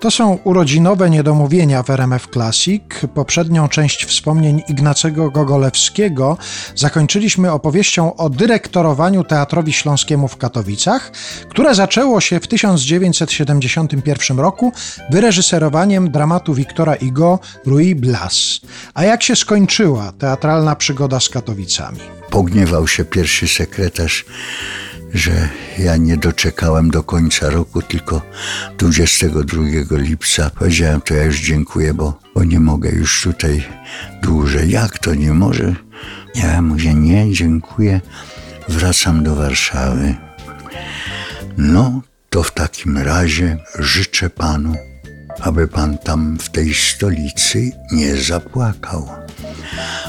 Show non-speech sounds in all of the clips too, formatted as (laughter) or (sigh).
To są urodzinowe niedomówienia w RMF Classic. Poprzednią część wspomnień Ignacego Gogolewskiego zakończyliśmy opowieścią o dyrektorowaniu Teatrowi Śląskiemu w Katowicach, które zaczęło się w 1971 roku wyreżyserowaniem dramatu Wiktora Igo Louis Blas. A jak się skończyła teatralna przygoda z Katowicami? Pogniewał się pierwszy sekretarz że ja nie doczekałem do końca roku, tylko 22 lipca. Powiedziałem, to ja już dziękuję, bo, bo nie mogę już tutaj dłużej. Jak to nie może? Ja mówię, nie, dziękuję, wracam do Warszawy. No, to w takim razie życzę panu, aby pan tam w tej stolicy nie zapłakał.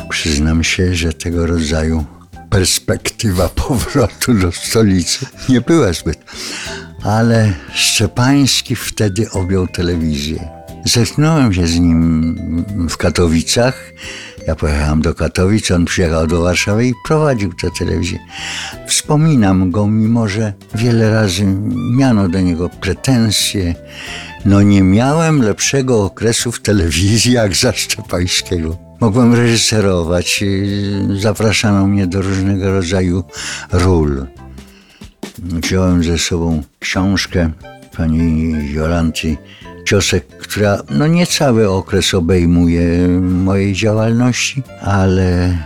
Przyznam się, że tego rodzaju perspektywa (laughs) powrotu do stolicy nie była zbyt. Ale Szczepański wtedy objął telewizję. Zetknąłem się z nim w Katowicach. Ja pojechałem do Katowic, on przyjechał do Warszawy i prowadził tę telewizję. Wspominam go, mimo że wiele razy miano do niego pretensje. No nie miałem lepszego okresu w telewizji jak za Szczepańskiego. Mogłem reżyserować, zapraszano mnie do różnego rodzaju ról. Wziąłem ze sobą książkę pani Jolanty Ciosek, która no nie cały okres obejmuje mojej działalności, ale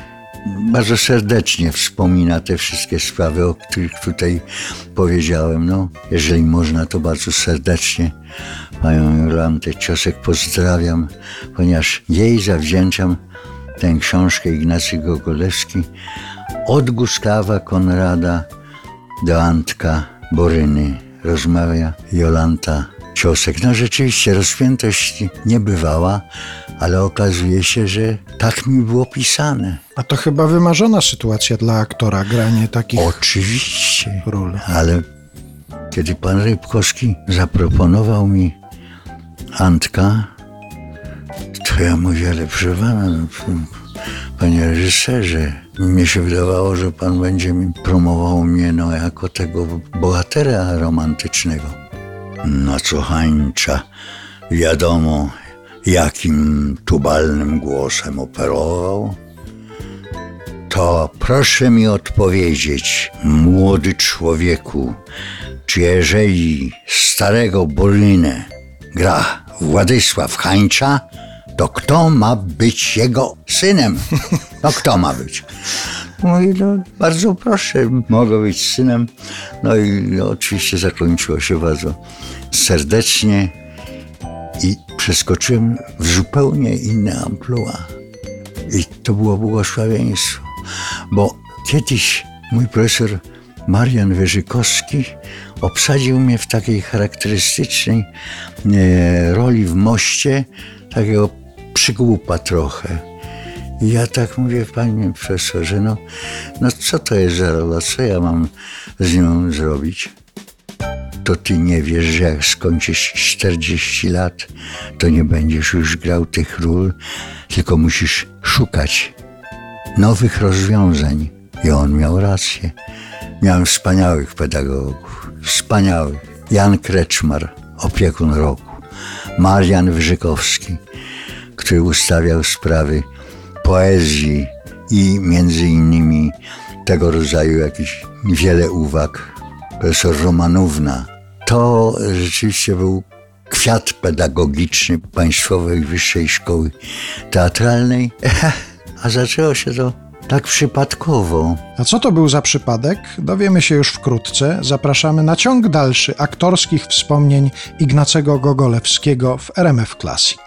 bardzo serdecznie wspomina te wszystkie sprawy, o których tutaj powiedziałem. No, jeżeli można, to bardzo serdecznie panią Jolantę Ciosek pozdrawiam, ponieważ jej zawdzięczam tę książkę Ignacy Gogolewski od Gustawa Konrada do Antka Boryny. Rozmawia Jolanta Ciosek. No rzeczywiście rozpiętość nie bywała, ale okazuje się, że tak mi było pisane. A to chyba wymarzona sytuacja dla aktora, granie takich Oczywiście. ról. Ale kiedy pan Rybkowski zaproponował mi Antka, to ja mówię, ale proszę pana, no, panie reżyserze, mnie się wydawało, że pan będzie mi promował mnie no, jako tego bohatera romantycznego. No co Hańcza, wiadomo, jakim tubalnym głosem operował. To proszę mi odpowiedzieć, młody człowieku, czy jeżeli starego Bolinę gra Władysław Hańcza, to kto ma być jego synem? No kto ma być? Mówi, no bardzo proszę, mogę być synem. No i oczywiście zakończyło się bardzo serdecznie i przeskoczyłem w zupełnie inne amplua. I to było błogosławieństwo, bo kiedyś mój profesor Marian Wyżykowski obsadził mnie w takiej charakterystycznej e, roli w moście, takiego przygłupa trochę. Ja tak mówię, panie profesorze, no, no co to jest za rola, co ja mam z nią zrobić? To ty nie wiesz, że jak skończysz 40 lat, to nie będziesz już grał tych ról, tylko musisz szukać nowych rozwiązań. I on miał rację. Miałem wspaniałych pedagogów, wspaniałych. Jan Kreczmar, opiekun roku. Marian Wyżykowski, który ustawiał sprawy poezji i między innymi tego rodzaju jakieś wiele uwag. Profesor Romanówna. To rzeczywiście był kwiat pedagogiczny Państwowej Wyższej Szkoły Teatralnej, a zaczęło się to tak przypadkowo. A co to był za przypadek? Dowiemy się już wkrótce. Zapraszamy na ciąg dalszy aktorskich wspomnień Ignacego Gogolewskiego w RMF Classic.